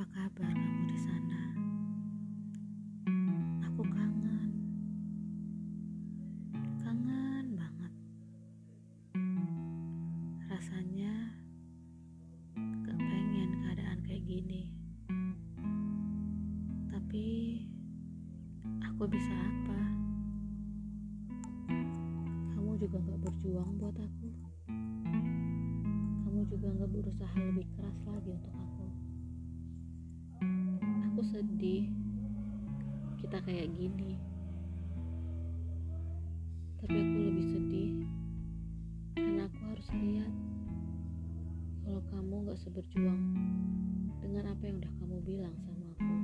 Apa kabar kamu di sana? Aku kangen. Kangen banget. Rasanya kepengen keadaan kayak gini. Tapi aku bisa apa? Kamu juga gak berjuang buat aku. Kamu juga gak berusaha lebih keras lagi untuk aku. Aku sedih. Kita kayak gini. Tapi aku lebih sedih karena aku harus lihat kalau kamu gak seberjuang dengan apa yang udah kamu bilang sama aku.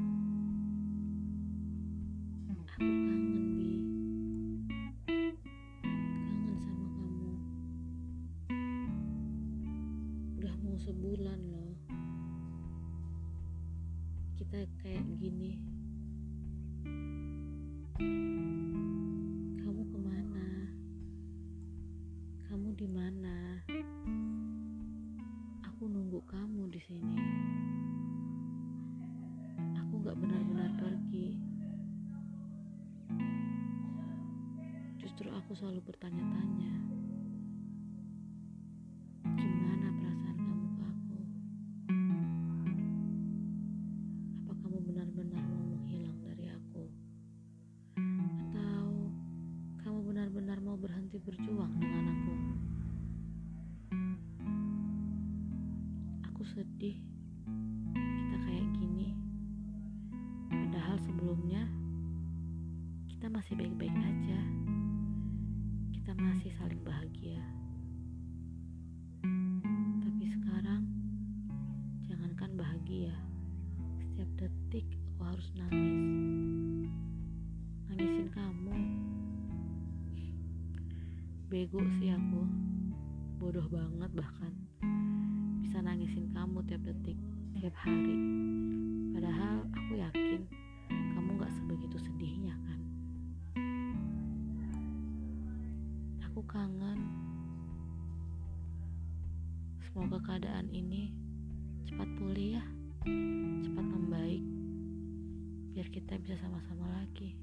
Aku kangen, Bi. Kangen sama kamu. Udah mau sebulan loh. Kita kayak gini. Kamu ke mana? Kamu di mana? Aku nunggu kamu di sini. Aku gak benar-benar pergi. Justru aku selalu bertanya-tanya. Sedih kita kayak gini. Padahal sebelumnya kita masih baik-baik aja. Kita masih saling bahagia. Tapi sekarang jangankan bahagia. Setiap detik aku harus nangis. Nangisin kamu. Bego sih aku. Bodoh banget bahkan. Tiap detik, tiap hari. Padahal aku yakin kamu gak sebegitu sedihnya kan. Aku kangen. Semoga keadaan ini cepat pulih ya, cepat membaik, biar kita bisa sama-sama lagi.